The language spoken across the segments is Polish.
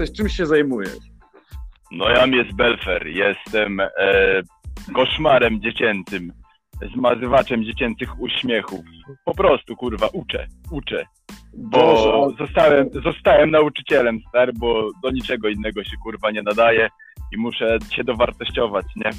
jesteś? Czym się zajmujesz? No ja jest Belfer, jestem e, koszmarem dziecięcym, zmazywaczem dziecięcych uśmiechów. Po prostu, kurwa, uczę, uczę. Bo Boże, zostałem, zostałem nauczycielem, stary, bo do niczego innego się, kurwa, nie nadaje i muszę się dowartościować, nie?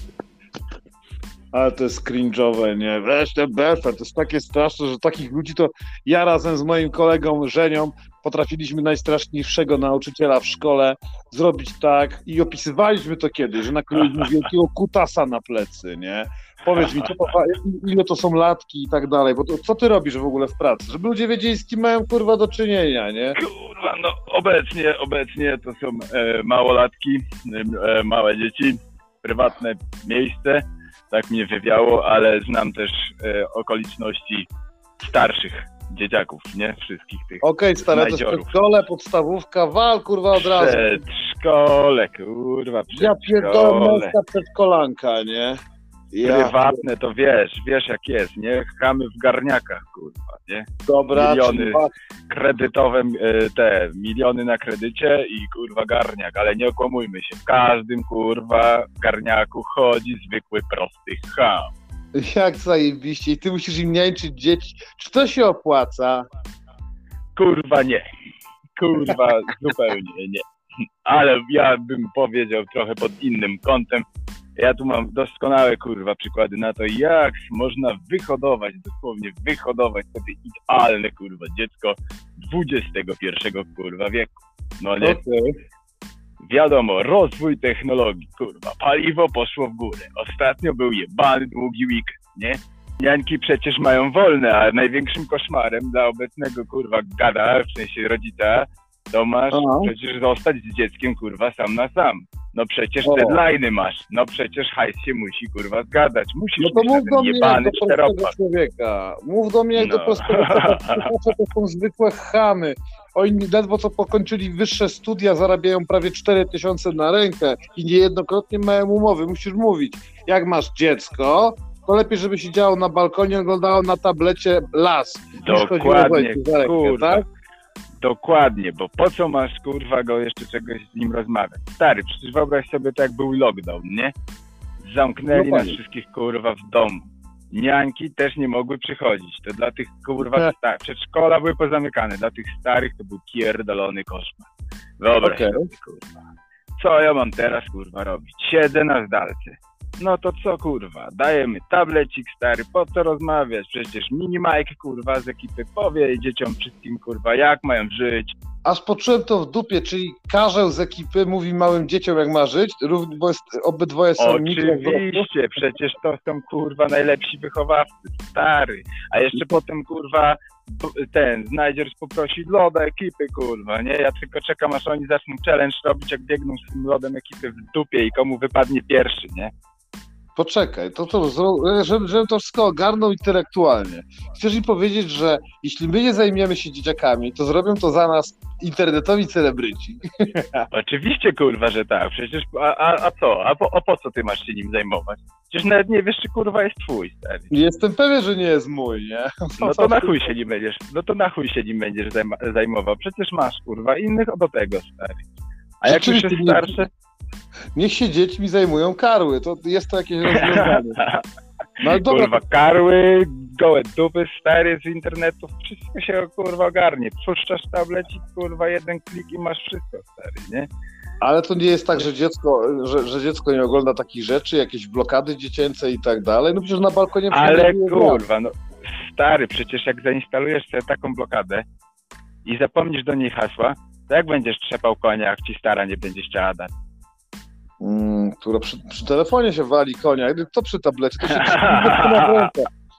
Ale to jest cringe'owe, nie? Ten Belfer, to jest takie straszne, że takich ludzi to ja razem z moim kolegą Żenią potrafiliśmy najstraszniejszego nauczyciela w szkole zrobić tak i opisywaliśmy to kiedyś, że nakleiliśmy wielkiego kutasa na plecy, nie? Powiedz mi, to, ile to są latki i tak dalej, bo to, co ty robisz w ogóle w pracy? Żeby ludzie wiedzieli, z kim mają kurwa do czynienia, nie? Kurwa, no obecnie, obecnie to są e, małolatki, e, małe dzieci, prywatne miejsce, tak mnie wywiało, ale znam też e, okoliczności starszych dzieciaków, nie? Wszystkich tych Okej, stare, to jest przedszkole, podstawówka, wal kurwa od razu. Przedszkole, kurwa, Ja pierdolę przedszkole. męska przedszkolanka, nie? Ja, Prywatne to wiesz, wiesz jak jest, nie? Chamy w garniakach, kurwa, nie? dobra, miliony. Kredytowe te miliony na kredycie i kurwa garniak, ale nie okłamujmy się, w każdym kurwa garniaku chodzi zwykły prosty cham. jak zajebiście i ty musisz im niańczyć dzieci. Czy to się opłaca? Kurwa nie. Kurwa zupełnie nie. Ale ja bym powiedział trochę pod innym kątem. Ja tu mam doskonałe kurwa przykłady na to, jak można wyhodować, dosłownie wyhodować sobie idealne kurwa dziecko XXI kurwa wieku. No nie? Okej. Wiadomo, rozwój technologii, kurwa, paliwo poszło w górę. Ostatnio był jebany długi weekend, nie? Niańki przecież mają wolne, a największym koszmarem dla obecnego, kurwa, gada, w sensie rodzica, to masz Aha. przecież zostać z dzieckiem, kurwa, sam na sam. No przecież O. deadline'y masz, no przecież hajs się musi, kurwa, zgadać. Musisz No to mów do mnie jak do prostego czteropak. człowieka. Mów do mnie jak do No. prostego człowieka. To są zwykłe chamy. Oni ledwo co pokończyli wyższe studia, zarabiają prawie 4 tysiące na rękę i niejednokrotnie mają umowy. Musisz mówić, jak masz dziecko, to lepiej, żeby siedziało na balkonie, oglądało na tablecie las. Dokładnie, za rękę, kurwa. tak? Dokładnie, bo po co masz kurwa go jeszcze czegoś z nim rozmawiać? Stary, przecież wyobraź sobie to jak był lockdown, nie? Zamknęli No nas wszystkich kurwa w domu. Niańki też nie mogły przychodzić. To dla tych kurwa sta- przedszkola były pozamykane. Dla tych starych to był pierdolony koszmar. Okej. sobie kurwa. Co ja mam teraz kurwa robić? Siedzę na zdalce. No to co kurwa? Dajemy tablecik stary, po co rozmawiać? Przecież mini Mike kurwa z ekipy powie dzieciom wszystkim kurwa jak mają żyć. Aż poczułem to w dupie, czyli Karzeł z ekipy mówi małym dzieciom jak ma żyć, bo jest, obydwoje są. Oczywiście, przecież to są kurwa najlepsi wychowawcy, stary. A jeszcze potem kurwa ten znajdziesz poprosi loda ekipy kurwa, nie? Ja tylko czekam aż oni zaczną challenge robić jak biegną z tym lodem ekipy w dupie i komu wypadnie pierwszy, nie? Poczekaj, to to, zro- żebym, żebym to wszystko ogarnął intelektualnie. Chcesz mi powiedzieć, że jeśli my nie zajmiemy się dzieciakami, to zrobią to za nas internetowi celebryci. Oczywiście kurwa, że tak. Przecież a, a, a co? A po, a po co ty masz się nim zajmować? Przecież nawet nie wiesz, czy kurwa jest twój, stary. Jestem pewien, że nie jest mój, nie? No to na chuj się nim będziesz, no to na chuj się nim będziesz zajmował. Przecież masz kurwa innych do tego, stary. A jak już jest Rzeczywiście nie- starszy, Niech się dziećmi zajmują karły, to jest to jakieś rozwiązanie. No ale dobra, kurwa, karły, gołe dupy, stary z internetu, wszystko się kurwa ogarnie. Puszczasz tablecik, kurwa, jeden klik i masz wszystko, stary, nie? ale to nie jest tak, że dziecko, że, że dziecko nie ogląda takich rzeczy, jakieś blokady dziecięce i tak dalej. No przecież na balkonie Ale kurwa, no stary, przecież jak zainstalujesz sobie taką blokadę i zapomnisz do niej hasła, to jak będziesz trzepał konia, jak ci stara nie będzie chciała dać? Mm, która przy, przy telefonie się wali konia, to przy tablecie, to się.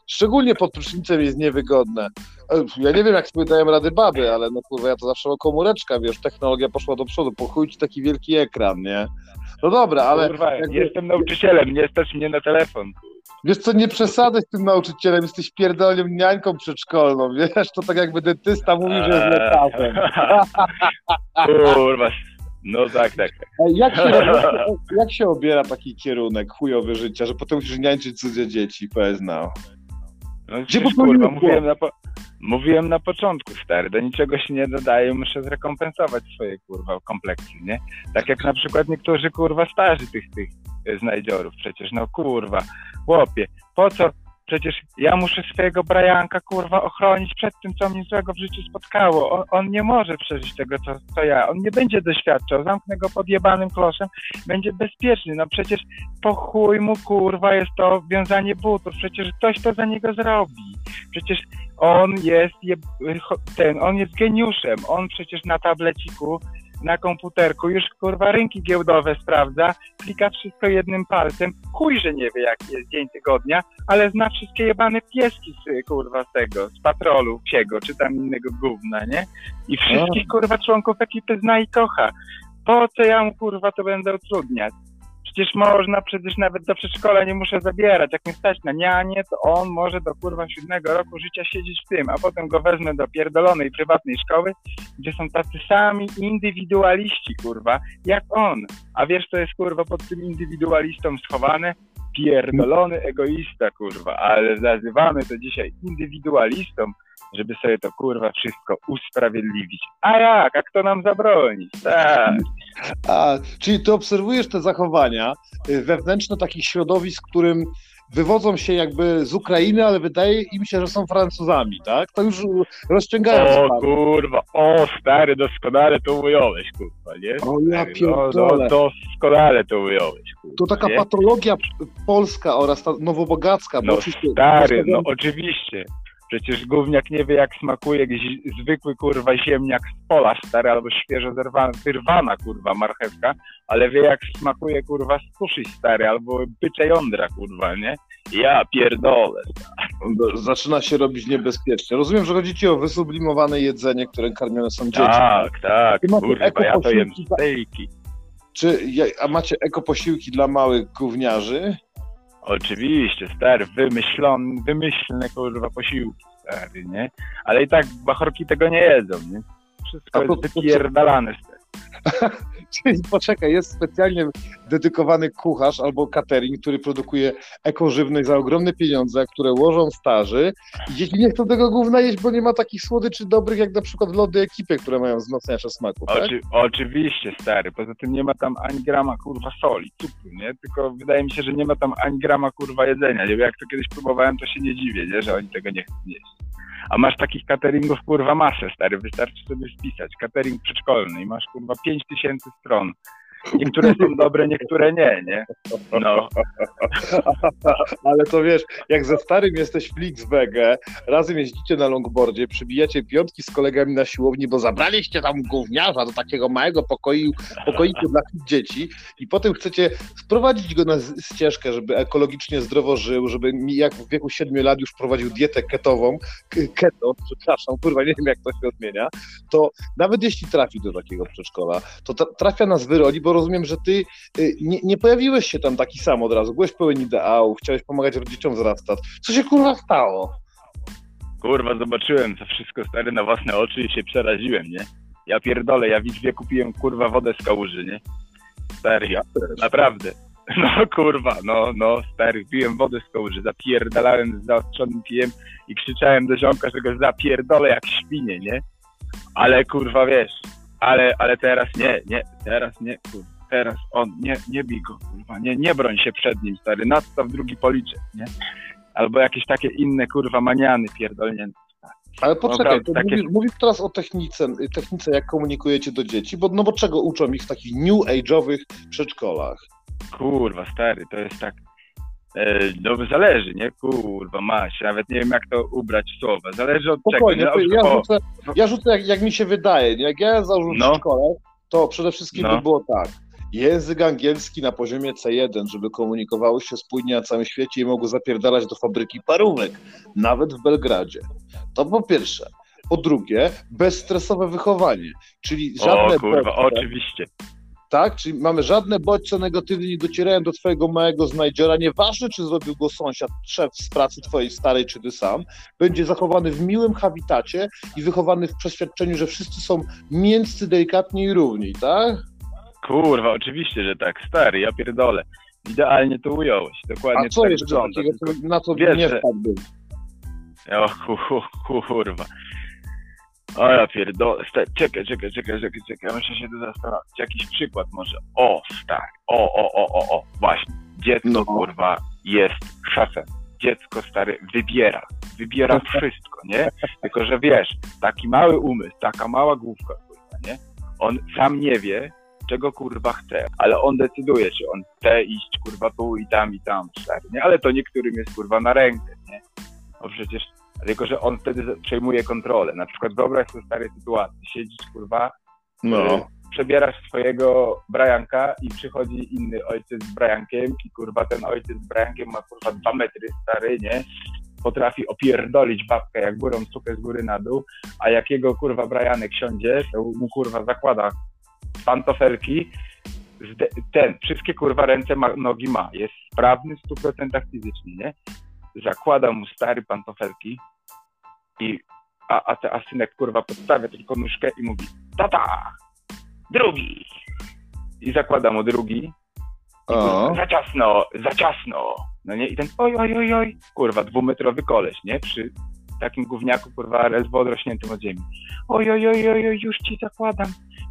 Szczególnie pod prysznicem jest niewygodne. E, Ja nie wiem, jak sobie dają rady baby, ale no kurwa, ja to zawsze mam komóreczka, wiesz, technologia poszła do przodu, po chuj ci taki wielki ekran, nie? No dobra, ale kurwa, jakby- jestem nauczycielem, nie stać mnie na telefon. wiesz co, nie przesadzaj z tym nauczycielem, jesteś pierdolnym niańką przedszkolną, wiesz, to tak jakby dentysta mówi, że jest lekarzem. Kurwa, no tak, tak. Jak się, jak, się obiera taki kierunek chujowy życia, że potem musisz niańczyć cudze dzieci, powiedz no. No, Gdzie przecież, kurwa, mówiłem na, po, Mówiłem na początku, stary, do niczego się nie dodaje, muszę zrekompensować swoje, kurwa, kompleksy, nie? Tak jak na przykład niektórzy, kurwa, starzy tych, tych e, znajdziorów, przecież, no kurwa, chłopie, po co Przecież ja muszę swojego Brianka, kurwa, ochronić przed tym, co mnie złego w życiu spotkało. On, on nie może przeżyć tego, co, co, ja. On nie będzie doświadczał. Zamknę go pod jebanym kloszem, będzie bezpieczny. No przecież po chuj mu, kurwa, jest to wiązanie butów. Przecież ktoś to za niego zrobi. Przecież on jest, ten, on jest geniuszem. On przecież na tableciku na komputerku, już kurwa rynki giełdowe sprawdza, klika wszystko jednym palcem, chuj, że nie wie jaki jest dzień tygodnia, ale zna wszystkie jebane pieski z, kurwa z tego, z patrolu psiego, czy tam innego gówna, nie? I wszystkich kurwa członków ekipy zna i kocha. Po co ja mu kurwa to będę utrudniać? Przecież można, przecież nawet do przedszkola nie muszę zabierać. Jak mi stać na nianie, to on może do kurwa siódmego roku życia siedzieć w tym, a potem go wezmę do pierdolonej prywatnej szkoły, gdzie są tacy sami indywidualiści, kurwa, jak on. A wiesz, co jest kurwa pod tym indywidualistą schowane? Pierdolony egoista, kurwa, ale nazywamy to dzisiaj indywidualistą, żeby sobie to kurwa wszystko usprawiedliwić. A jak? A kto nam zabroni? Tak. A, czyli ty obserwujesz te zachowania y, wewnętrzne takich środowisk, którym wywodzą się jakby z Ukrainy, ale wydaje im się, że są Francuzami, tak? To już rozciągają O sprawę. kurwa, o stary, doskonale to ująłeś, kurwa, nie? O ja pierdolę. No, no, doskonale to ująłeś, kurwa, To taka nie? patologia polska oraz ta nowobogacka. No stary, no oczywiście. Przecież gówniak nie wie, jak smakuje zwykły kurwa ziemniak z pola stary, albo świeżo zerwana, wyrwana kurwa marchewka, ale wie, jak smakuje kurwa kuszy stary, albo bycze jądra kurwa, nie? Ja pierdolę. Zaczyna się robić niebezpiecznie. Rozumiem, że chodzi ci o wysublimowane jedzenie, które karmione są dzieci. Tak, tak, kurwa, ja to jem stejki. Czy, a macie ekoposiłki dla małych gówniarzy? Oczywiście, stary, wymyślony, wymyślne kurwa posiłki, stary, nie? Ale i tak bachorki tego nie jedzą, nie? Wszystko jest wypierdalane, stary. Czyli poczekaj, jest specjalnie dedykowany kucharz albo catering, który produkuje ekożywność za ogromne pieniądze, które łożą starzy i dzieci nie chcą tego gówna jeść, bo nie ma takich słodyczy dobrych jak na przykład lody ekipy, które mają wzmacniacze smaku, tak? Oczy, oczywiście, stary. Poza tym nie ma tam ani grama kurwa soli, cukru, nie? Tylko wydaje mi się, że nie ma tam ani grama kurwa jedzenia. Jak to kiedyś próbowałem, to się nie dziwię, nie? że oni tego nie chcą jeść. A masz takich cateringów, kurwa, masę, stary. Wystarczy sobie wpisać. Catering przedszkolny i masz, kurwa, 5000 stron. Niektóre są dobre, niektóre nie, nie? No. Ale to wiesz, jak ze starym jesteś Flixbege, razem jeździcie na longboardzie, przybijacie piątki z kolegami na siłowni, bo zabraliście tam gówniarza do takiego małego pokoju, pokoiku dla dzieci i potem chcecie sprowadzić go na ścieżkę, żeby ekologicznie zdrowo żył, żeby jak w wieku 7 lat już prowadził dietę ketową, keto, przepraszam, kurwa, nie wiem jak to się odmienia, to nawet jeśli trafi do takiego przedszkola, to trafia na zwyrodzi, bo bo rozumiem, że ty y, nie, nie, pojawiłeś się tam taki sam od razu. Byłeś pełen ideałów, chciałeś pomagać rodzicom wzrastać. Co się kurwa stało? Kurwa, zobaczyłem to wszystko stary na własne oczy i się przeraziłem, nie? Ja pierdolę, ja w Liczbie kupiłem kurwa wodę z kałuży, nie? Ja naprawdę. No kurwa, no, no stary, piłem wodę z kałuży, zapierdalałem z zaostrzonym pijem i krzyczałem do ziomka, że go zapierdolę jak świnie, nie? Ale kurwa, wiesz, ale, ale teraz nie, nie, teraz nie, kurwa, teraz on, nie, nie bij go, kurwa, nie, nie broń się przed nim, stary, nadstaw drugi policzek, nie? Albo jakieś takie inne, kurwa, maniany pierdolnięte. Ale poczekaj, no, takie... mówisz, mówisz, teraz o technice, technice, jak komunikujecie do dzieci, bo no bo czego uczą ich w takich new age'owych przedszkolach? Kurwa, stary, to jest tak, no zależy, nie? Kurwa, masz, nawet nie wiem jak to ubrać słowa. Zależy od Spokojnie, czego. Nie? Ja, rzucę, ja rzucę jak, jak mi się wydaje. Jak ja założyłem no. szkołę, to przede wszystkim no. by było tak. Język angielski na poziomie C1, żeby komunikowały się spójnie na całym świecie i mogły zapierdalać do fabryki parówek, nawet w Belgradzie. To po pierwsze. Po drugie, bezstresowe wychowanie, czyli żadne... O kurwa, oczywiście tak? Czyli mamy żadne bodźce negatywne nie docierają do twojego małego znajdziora, nieważne czy zrobił go sąsiad, szef z pracy twojej starej, czy ty sam, będzie zachowany w miłym habitacie i wychowany w przeświadczeniu, że wszyscy są mięscy, delikatni i równi, tak? Kurwa, oczywiście, że tak, stary, ja pierdolę. Idealnie to ująłeś, dokładnie A co tak jeszcze takiego, na co wiesz, nie wpadłbym? O ku- kurwa. O ja pierdolę. Sta- Czekaj, czekaj, czekaj, czekaj, czekaj. Muszę się tu zastanowić. Jakiś przykład może. O, stary. O, o, o, o, o. Właśnie. Dziecko, No. kurwa, jest szefem. Dziecko, stary, wybiera. Wybiera wszystko, nie? Tylko, że wiesz, taki mały umysł, taka mała główka, kurwa, nie? On sam nie wie, czego kurwa chce, ale on decyduje, czy on chce iść kurwa tu i tam i tam, stary, nie? Ale to niektórym jest kurwa na rękę, nie? No przecież, tylko że on wtedy przejmuje kontrolę. Na przykład wyobraź sobie stare sytuacje, siedzisz kurwa, No. y, przebierasz swojego Brajanka i przychodzi inny ojciec z Brajankiem i kurwa ten ojciec z Brajankiem ma kurwa dwa metry stary, nie? Potrafi opierdolić babkę jak górą sukę z góry na dół, a jak jego kurwa Brajanek siądzie, to mu kurwa zakłada pantofelki, ten, wszystkie kurwa ręce ma, nogi ma, jest sprawny w 100% fizycznie, nie? Zakłada mu stary pantofelki i a, a, te, a synek kurwa podstawia tylko nóżkę i mówi tata, drugi i zakłada mu drugi O. za ciasno, za ciasno. No nie? I ten oj, oj, oj, oj, kurwa, dwumetrowy koleś, nie? Przy takim gówniaku, kurwa, ledwo odrośniętym od ziemi. Oj, oj, oj, oj, oj, już ci zakładam,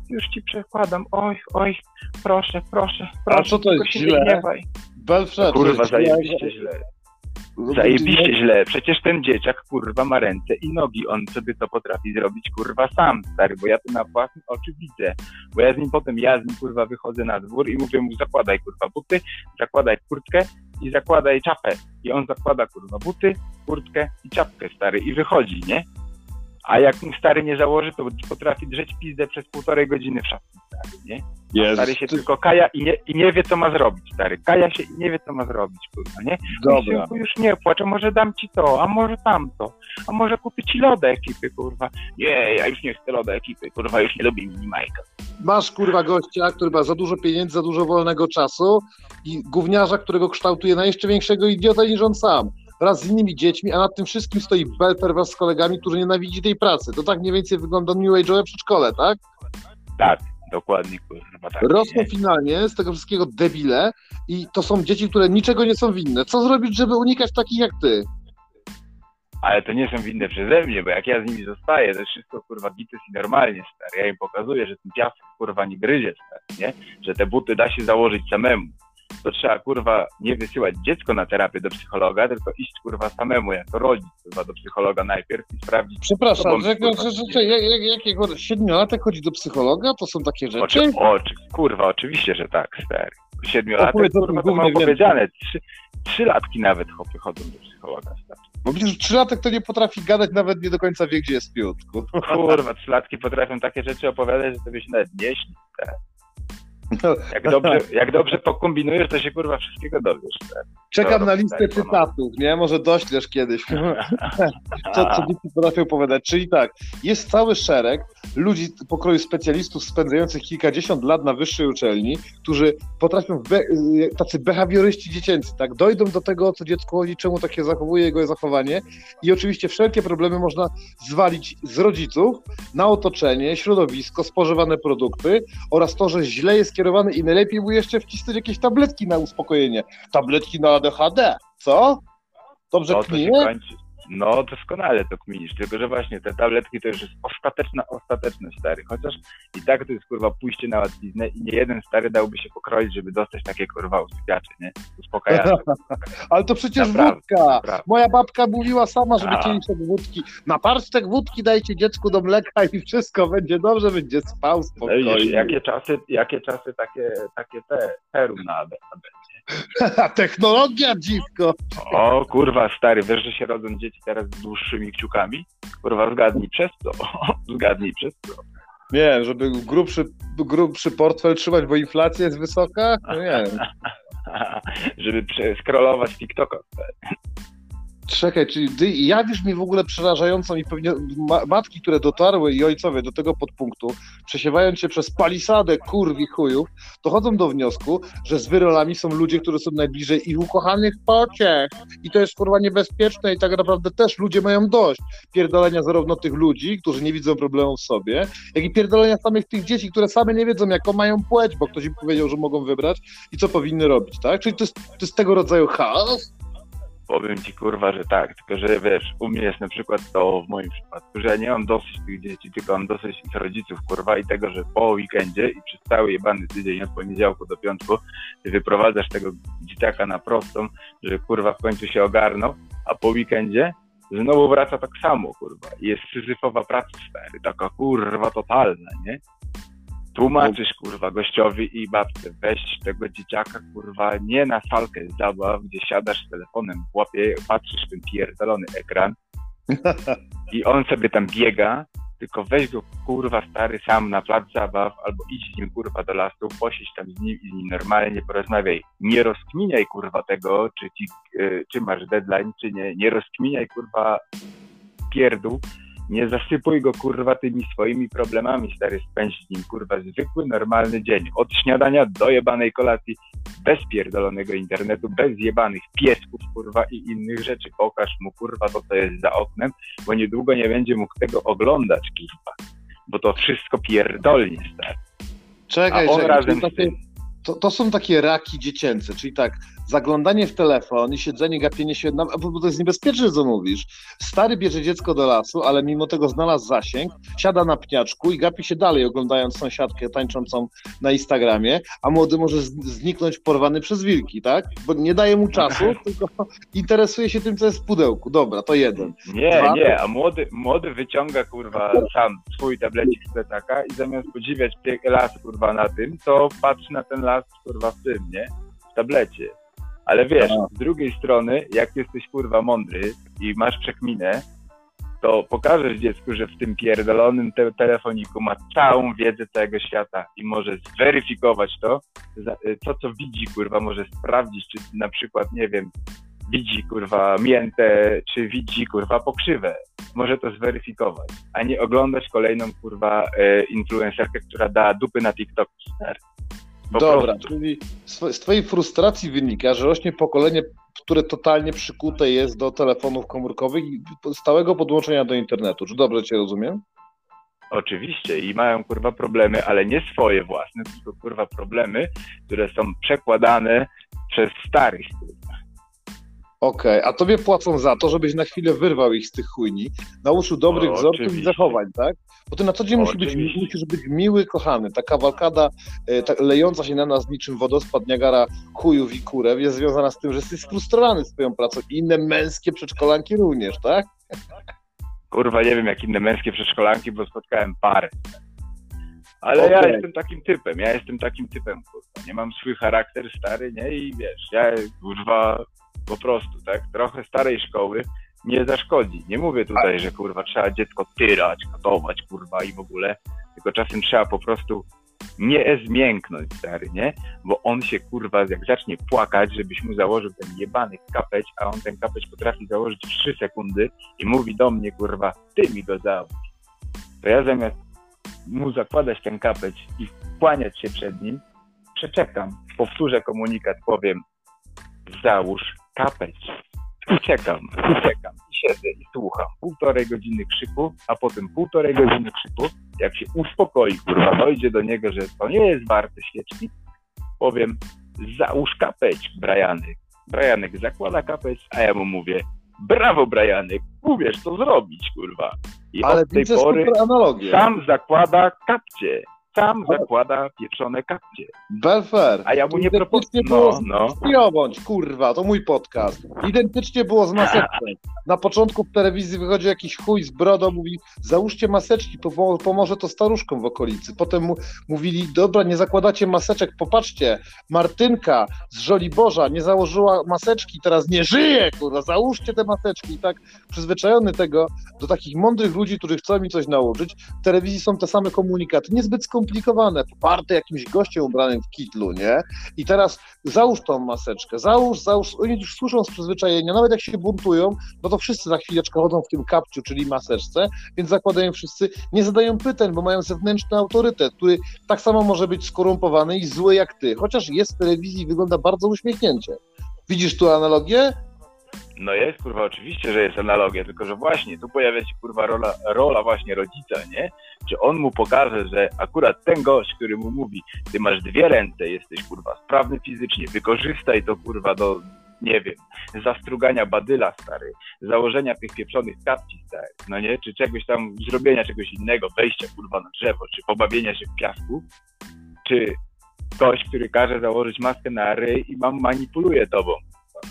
już ci przekładam, oj, oj, proszę, proszę, proszę. co to jest źle? Belfred, Kurwa, to jest zajebiście źle. Zajebiście źle. Przecież ten dzieciak, kurwa, ma ręce i nogi. On sobie to potrafi zrobić, kurwa, sam, stary, bo ja to na własne oczy widzę. Bo ja z nim potem, ja z nim, kurwa, wychodzę na dwór i mówię mu, zakładaj, kurwa, buty, zakładaj kurtkę i zakładaj czapę. I on zakłada, kurwa, buty, kurtkę i czapkę, stary, i wychodzi, nie? A jak mu stary nie założy, to potrafi drzeć pizdę przez półtorej godziny w szafce, stary, nie? Jest. Stary się tylko kaja i nie, i nie wie, co ma zrobić, stary. Kaja się i nie wie, co ma zrobić, kurwa, nie? Dobra. Synku, już nie płacz, a może dam ci to, a może tamto, a może kupię ci loda ekipy, kurwa. Nie, ja już nie chcę loda ekipy, kurwa, już nie lubię minimajka. Masz kurwa gościa, który ma za dużo pieniędzy, za dużo wolnego czasu i gówniarza, którego kształtuje na jeszcze większego idiota niż on sam. Wraz z innymi dziećmi, a nad tym wszystkim stoi Belper wraz z kolegami, którzy nienawidzi tej pracy. To tak mniej więcej wygląda New Age'owe przedszkole, tak? Tak, dokładnie, kurwa, tak. Rosną nie? finalnie z tego wszystkiego debile i to są dzieci, które niczego nie są winne. Co zrobić, żeby unikać takich jak ty? Ale to nie są winne przeze mnie, bo jak ja z nimi zostaję, to jest wszystko, kurwa, gites i normalnie, stary. Ja im pokazuję, że ten piasek, kurwa, nie gryzie, stary, nie? Że te buty da się założyć samemu. To trzeba, kurwa, nie wysyłać dziecko na terapię do psychologa, tylko iść, kurwa, samemu, jako rodzic, kurwa, do psychologa najpierw i sprawdzić, Przepraszam, że, kurwa, że, że, jak, jak, jakiego siedmiolatek chodzi do psychologa? To są takie rzeczy? Oczy, oczy, kurwa, oczywiście, że tak, stary. Siedmiolatek, kurwa, to mam powiedziane. Trzy, trzy latki nawet chodzą do psychologa, stary. Bo przecież trzylatek to nie potrafi gadać, nawet nie do końca wie, gdzie jest piód. Kurwa, trzylatki potrafią takie rzeczy opowiadać, że sobie się nawet nie śni, stary. No. Jak dobrze, jak dobrze pokombinujesz, to się, kurwa, wszystkiego dowiesz, stary. Czekam na listę tak, cytatów, nie? Może doślesz kiedyś. Co, co dzieci potrafią opowiadać. Czyli tak, jest cały szereg ludzi pokroju specjalistów spędzających kilkadziesiąt lat na wyższej uczelni, którzy potrafią, be, y, tacy behawioryści dziecięcy, tak, dojdą do tego, o co dziecko chodzi, czemu takie zachowuje jego zachowanie i oczywiście wszelkie problemy można zwalić z rodziców na otoczenie, środowisko, spożywane produkty oraz to, że źle jest kierowany i najlepiej mu jeszcze wcisnąć jakieś tabletki na uspokojenie. Tabletki na ADHD, co? Dobrze No to się kminie? kończy. No doskonale to kminisz, tylko że właśnie te tabletki to już jest ostateczna ostateczność, stary. Chociaż i tak to jest kurwa pójście na łatwiznę i nie jeden stary dałby się pokroić, żeby dostać takie kurwa usypiacze, nie? Uspokajacze. Ale to przecież Naprawdę, wódka. naprawdę. Moja babka mówiła sama, żeby A. kieliszek wódki. Na parstek wódki dajcie dziecku do mleka i wszystko będzie dobrze, będzie spał No spokojnie. widzisz, jakie czasy, jakie czasy takie, takie te perum na ADHD. Technologia, dziwko. O kurwa, stary, wiesz, że się rodzą dzieci teraz z dłuższymi kciukami? Kurwa, zgadnij przez co. zgadnij przez co. Nie, żeby grubszy, grubszy portfel trzymać, bo inflacja jest wysoka? No nie wiem. żeby skrolować TikToka. Czekaj, czyli ty jawisz mi w ogóle przerażającą i pewnie ma, matki, które dotarły i ojcowie do tego podpunktu, przesiewając się przez palisadę kurwi chujów, dochodzą do wniosku, że z wyrolami są ludzie, którzy są najbliżej ich ukochanych pociech. I to jest kurwa niebezpieczne i tak naprawdę też ludzie mają dość pierdolenia zarówno tych ludzi, którzy nie widzą problemu w sobie, jak i pierdolenia samych tych dzieci, które same nie wiedzą, jaką mają płeć, bo ktoś im powiedział, że mogą wybrać i co powinny robić, tak? Czyli to jest, to jest tego rodzaju chaos? Powiem ci kurwa, że tak, tylko że wiesz, u mnie jest na przykład to w moim przypadku, że ja nie mam dosyć tych dzieci, tylko mam dosyć ich rodziców, kurwa, i tego, że po weekendzie i przez cały jebany tydzień od poniedziałku do piątku ty wyprowadzasz tego dzieciaka na prostą, że kurwa w końcu się ogarną, a po weekendzie znowu wraca tak samo, kurwa. I jest syzyfowa praca stary, taka kurwa totalna, nie? Tłumaczysz kurwa gościowi i babce, weź tego dzieciaka kurwa nie na salkę zabaw, gdzie siadasz z telefonem w łapie, patrzysz w ten pierdolony ekran i on sobie tam biega, tylko weź go kurwa stary sam na plac zabaw albo idź z nim kurwa do lasu, posiedź tam z nim i z nim normalnie porozmawiaj. Nie rozkminiaj kurwa tego, czy, ci, y, czy masz deadline, czy nie. Nie rozkminiaj kurwa pierdół, nie zasypuj go kurwa tymi swoimi problemami, stary, spędź z nim kurwa zwykły, normalny dzień. Od śniadania do jebanej kolacji, bez pierdolonego internetu, bez jebanych piesków kurwa i innych rzeczy. Pokaż mu kurwa to, co jest za oknem, bo niedługo nie będzie mógł tego oglądać kurwa. Bo to wszystko pierdolnie, stary. Czekaj, A on czekaj. razem z takie, to, to są takie raki dziecięce, czyli tak, zaglądanie w telefon i siedzenie, gapienie się, bo to jest niebezpieczne, co mówisz. Stary bierze dziecko do lasu, ale mimo tego znalazł zasięg, siada na pniaczku i gapi się dalej, oglądając sąsiadkę tańczącą na Instagramie, a młody może zniknąć porwany przez wilki, tak? Bo nie daje mu czasu, tylko interesuje się tym, co jest w pudełku. Dobra, to jeden. Nie, Dwa. nie, a młody, młody wyciąga kurwa sam swój tablecik z plecaka i zamiast podziwiać las kurwa na tym, to patrzy na ten las kurwa w tym, nie? W tablecie. Ale wiesz, A. z drugiej strony, jak jesteś kurwa mądry i masz przekminę, to pokażesz dziecku, że w tym pierdolonym te telefoniku ma całą wiedzę całego świata i może zweryfikować to, to co widzi, kurwa, może sprawdzić, czy na przykład, nie wiem, widzi kurwa miętę, czy widzi kurwa pokrzywę. Może to zweryfikować, a nie oglądać kolejną kurwa e, influencerkę, która da dupy na TikTok. Po Dobra, prostu. czyli z twojej frustracji wynika, że rośnie pokolenie, które totalnie przykute jest do telefonów komórkowych i stałego podłączenia do internetu. Czy dobrze cię rozumiem? Oczywiście i mają kurwa problemy, ale nie swoje własne, tylko kurwa problemy, które są przekładane przez starych. Kurwa. Okej, a tobie płacą za to, żebyś na chwilę wyrwał ich z tych chujni, nauczył dobrych O, wzorców i zachowań, tak? Bo ty na co dzień musi być, musisz być miły, kochany. Ta kawalkada e, ta, lejąca się na nas niczym wodospad Niagara chujów i kurew jest związana z tym, że jesteś sfrustrowany swoją pracą i inne męskie przedszkolanki również, tak? Kurwa nie wiem jak inne męskie przedszkolanki, bo spotkałem parę. Ale ja Okej. jestem takim typem, ja jestem takim typem, kurwa. Nie mam swój charakter stary, nie? I wiesz, ja kurwa po prostu, tak? Trochę starej szkoły nie zaszkodzi. Nie mówię tutaj, że kurwa trzeba dziecko tyrać, katować, kurwa i w ogóle, tylko czasem trzeba po prostu nie zmięknąć, stary, nie? Bo on się kurwa, jak zacznie płakać, żebyś mu założył ten jebany kapeć, a on ten kapeć potrafi założyć w 3 sekundy i mówi do mnie, kurwa, ty mi go załóż. To ja zamiast mu zakładać ten kapeć i kłaniać się przed nim, przeczekam, powtórzę komunikat, powiem, załóż kapeć. I czekam, i siedzę i słucham. Półtorej godziny krzyku, a potem półtorej godziny krzyku, jak się uspokoi, kurwa, dojdzie do niego, że to nie jest warte świeczki, powiem, załóż kapeć, Brajanek. Brajanek zakłada kapeć, a ja mu mówię, brawo Brajanek, umiesz to zrobić, kurwa. I Ale od tej pory sam zakłada kapcie. Sam zakłada pieczone kapcie. Belfer. A ja mu nie proponuję. No, no. Kurwa, to mój podcast. Identycznie było z maseczką. Na początku w telewizji wychodzi jakiś chuj z brodą, mówi załóżcie maseczki, pomo- pomoże to staruszkom w okolicy. Potem mu, mówili, dobra, nie zakładacie maseczek, popatrzcie, Martynka z Żoliborza nie założyła maseczki, teraz nie żyje, kurwa, załóżcie te maseczki. I tak przyzwyczajony tego do takich mądrych ludzi, którzy chcą mi coś nałożyć, w telewizji są te same komunikaty, niezbyt skomplikowane, poparte jakimś gościem ubranym w kitlu, nie? I teraz załóż tą maseczkę, załóż, załóż, oni już słyszą z przyzwyczajenia, nawet jak się buntują, no to wszyscy za chwileczkę chodzą w tym kapciu, czyli maseczce, więc zakładają wszyscy, nie zadają pytań, bo mają zewnętrzny autorytet, który tak samo może być skorumpowany i zły jak ty, chociaż jest w telewizji i wygląda bardzo uśmiechnięcie. Widzisz tu analogię? No jest, kurwa, oczywiście, że jest analogia, tylko że właśnie tu pojawia się, kurwa, rola, rola właśnie rodzica, nie? Czy on mu pokaże, że akurat ten gość, który mu mówi, ty masz dwie ręce, jesteś, kurwa, sprawny fizycznie, wykorzystaj to, kurwa, do nie wiem, zastrugania badyla, stary, założenia tych pieprzonych kapci, stary, no nie, czy czegoś tam, zrobienia czegoś innego, wejścia, kurwa, na drzewo, czy pobawienia się w piasku, czy ktoś, który każe założyć maskę na ryj i mam manipuluje tobą,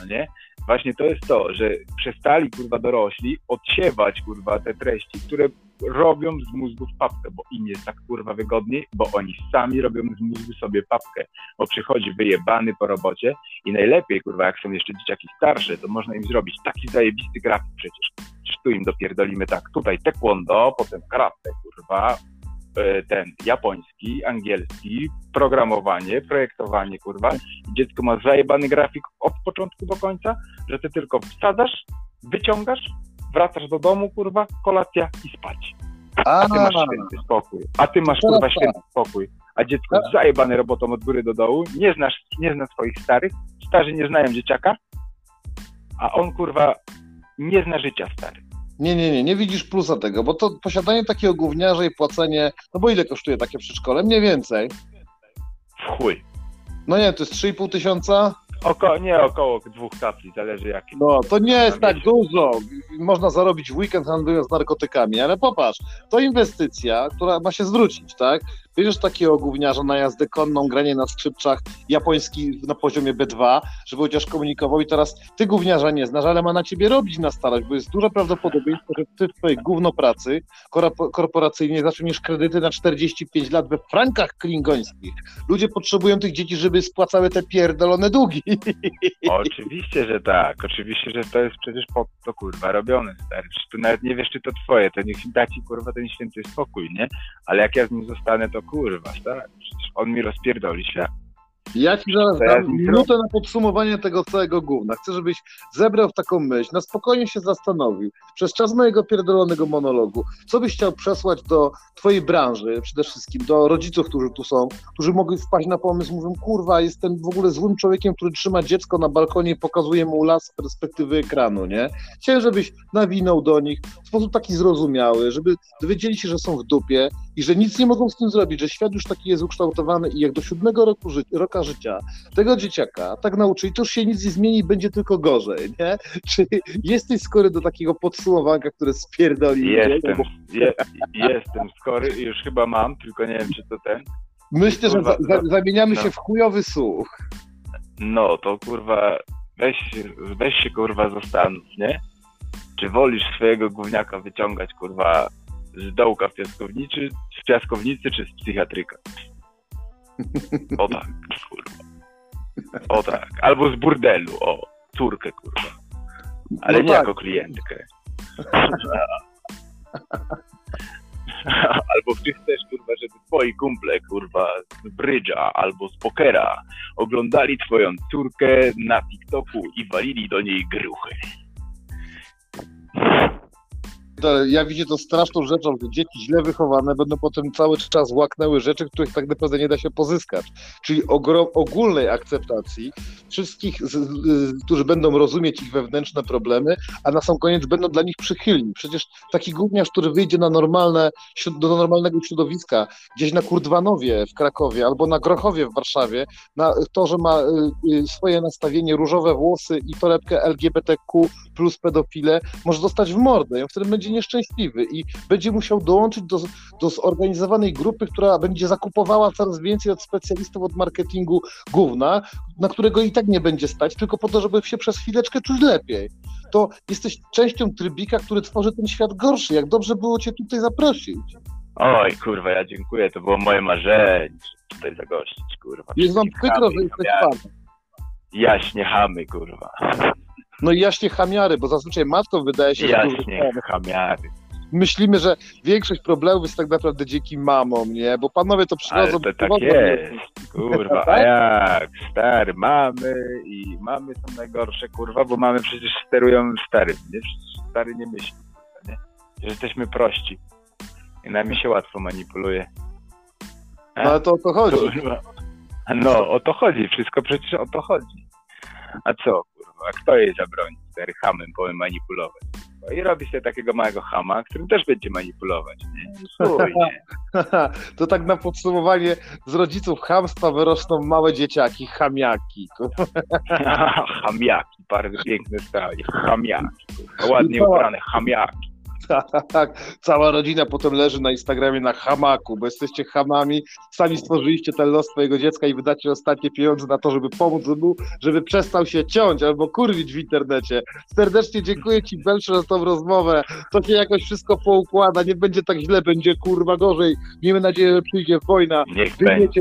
no nie? Właśnie to jest to, że przestali, kurwa, dorośli odsiewać, kurwa, te treści, które robią z mózgów papkę, bo im jest tak, kurwa, wygodniej, bo oni sami robią z mózgu sobie papkę, bo przychodzi wyjebany po robocie i najlepiej, kurwa, jak są jeszcze dzieciaki starsze, to można im zrobić taki zajebisty grafik przecież. Przecież tu im dopierdolimy tak, tutaj taekwondo, potem karate, kurwa, ten japoński, angielski, programowanie, projektowanie, kurwa. Dziecko ma zajebany grafik od początku do końca, że ty tylko wsadzasz, wyciągasz, wracasz do domu, kurwa, kolacja i spać. A ty masz święty spokój. A ty masz, kurwa, święty spokój. A dziecko zajebane robotą od góry do dołu, nie znasz, nie zna swoich starych, starzy nie znają dzieciaka, a on, kurwa, nie zna życia, stary. Nie, nie, nie, nie widzisz plusa tego, bo to posiadanie takiego gówniarza i płacenie, no bo ile kosztuje takie przedszkole? Mniej więcej. W chuj. No nie, to jest 3,5 tysiąca? Oko, nie około dwóch kapli, zależy jaki. No, to nie jest tak dużo. Można zarobić w weekend handlując narkotykami, ale popatrz, to inwestycja, która ma się zwrócić, tak? Bierzesz takiego gówniarza na jazdę konną, granie na skrzypczach, japoński na poziomie B2, żeby chociaż komunikował i teraz ty gówniarza nie znasz, ale ma na ciebie robić na starość, bo jest duże prawdopodobieństwo, że ty w twojej gówno pracy korpo- korporacyjnej zaczniesz kredyty na 45 lat we frankach klingońskich. Ludzie potrzebują tych dzieci, żeby spłacały te pierdolone długi. Oczywiście, że tak. Oczywiście, że to jest przecież po to kurwa robione. Przecież tu nawet nie wiesz, czy to twoje, to niech da ci kurwa ten święty spokój, nie? Ale jak ja z nim zostanę, to kurwa? Przecież on mi rozpierdoli świat. Ja ci zaraz ja dam minutę na podsumowanie tego całego gówna. Chcę, żebyś zebrał taką myśl, na spokojnie się zastanowił, przez czas mojego pierdolonego monologu, co byś chciał przesłać do twojej branży, przede wszystkim do rodziców, którzy tu są, którzy mogli wpaść na pomysł, mówią, kurwa, jestem w ogóle złym człowiekiem, który trzyma dziecko na balkonie i pokazuje mu las z perspektywy ekranu, nie? Chciałem, żebyś nawinął do nich w sposób taki zrozumiały, żeby dowiedzieli się, że są w dupie i że nic nie mogą z tym zrobić, że świat już taki jest ukształtowany i jak do siódmego roku ży roka życia tego dzieciaka tak nauczyli, to już się nic nie zmieni, będzie tylko gorzej, nie? Czy jesteś skory do takiego podsumowania, które spierdoli? Jestem, Bo je, jestem skory i już chyba mam, tylko nie wiem, czy to ten. Myślę, że Kurwa, za, za, zamieniamy no. się w chujowy słuch. No, to kurwa, weź, weź się kurwa zastanów, nie? Czy wolisz swojego gówniaka wyciągać kurwa z dołka w piaskownicy, z piaskownicy czy z psychiatryka? O tak, kurwa. O tak. Albo z burdelu, o, córkę kurwa. Ale No nie tak. jako klientkę. Albo czy chcesz, kurwa, żeby twoi kumple, kurwa, z brydża albo z pokera oglądali twoją córkę na TikToku i walili do niej gruchy. Ja widzę to straszną rzeczą, że dzieci źle wychowane będą potem cały czas łaknęły rzeczy, których tak naprawdę nie da się pozyskać. Czyli ogólnej akceptacji wszystkich, z, z, którzy będą rozumieć ich wewnętrzne problemy, a na sam koniec będą dla nich przychylni. Przecież taki gówniarz, który wyjdzie na normalne, do normalnego środowiska, gdzieś na Kurdwanowie w Krakowie albo na Grochowie w Warszawie, na to, że ma y, y, swoje nastawienie, różowe włosy i torebkę LGBTQ plus pedofile, może dostać w mordę i on wtedy będzie nieszczęśliwy i będzie musiał dołączyć do, do zorganizowanej grupy, która będzie zakupowała coraz więcej od specjalistów od marketingu gówna, na którego i tak nie będzie stać, tylko po to, żeby się przez chwileczkę czuć lepiej. To jesteś częścią trybika, który tworzy ten świat gorszy. Jak dobrze było cię tutaj zaprosić. Oj, kurwa, ja dziękuję, to było moje marzenie, tutaj zagościć, kurwa. Jest wam przykro, że jesteś fanem. Jaśnie chamy, kurwa. No i jaśnie chamiary, bo zazwyczaj matką wydaje się, że dużo Jaśnie chamiary. myślimy, że większość problemów jest tak naprawdę dzięki mamom, nie? Bo panowie to Ale przychodzą... to tak jest, kurwa, a jak, stary, mamy i mamy są najgorsze, kurwa, bo mamy przecież sterują starym, nie? Przecież stary nie myśli, nie? Że jesteśmy prości i nami się łatwo manipuluje. No ale to o to chodzi. Kurwa. No, o to chodzi, wszystko przecież o to chodzi. A co? A kto jej zabroni? Stary hamem powiem manipulować. kurwa. I robi sobie takiego małego hama, którym też będzie manipulować. To tak na podsumowanie, z rodziców chamstwa wyrosną małe dzieciaki, chamiaki. Chamiaki, bardzo piękne stanie. Chamiaki. Ładnie ubrane chamiaki. Tak, cała rodzina potem leży na Instagramie na hamaku, bo jesteście hamami, sami stworzyliście ten los twojego dziecka i wydacie ostatnie pieniądze na to, żeby pomóc mu, żeby przestał się ciąć albo kurwić w internecie. Serdecznie dziękuję ci, Belsze, za tą rozmowę. To się jakoś wszystko poukłada, nie będzie tak źle, będzie kurwa gorzej. Miejmy nadzieję, że przyjdzie wojna. Niech będzie. Wymiecie,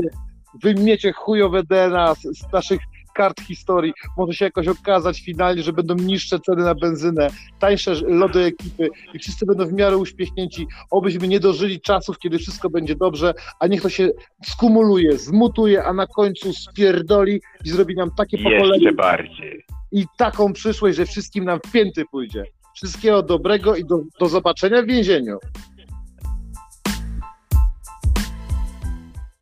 wymiecie chujowe DNA z, z naszych kart historii. Może się jakoś okazać finalnie, że będą niższe ceny na benzynę, tańsze lody ekipy i wszyscy będą w miarę uśmiechnięci. Obyśmy nie dożyli czasów, kiedy wszystko będzie dobrze, a niech to się skumuluje, zmutuje, a na końcu spierdoli i zrobi nam takie pokolenie Jeszcze bardziej. i taką przyszłość, że wszystkim nam w pięty pójdzie. Wszystkiego dobrego i do, do zobaczenia w więzieniu.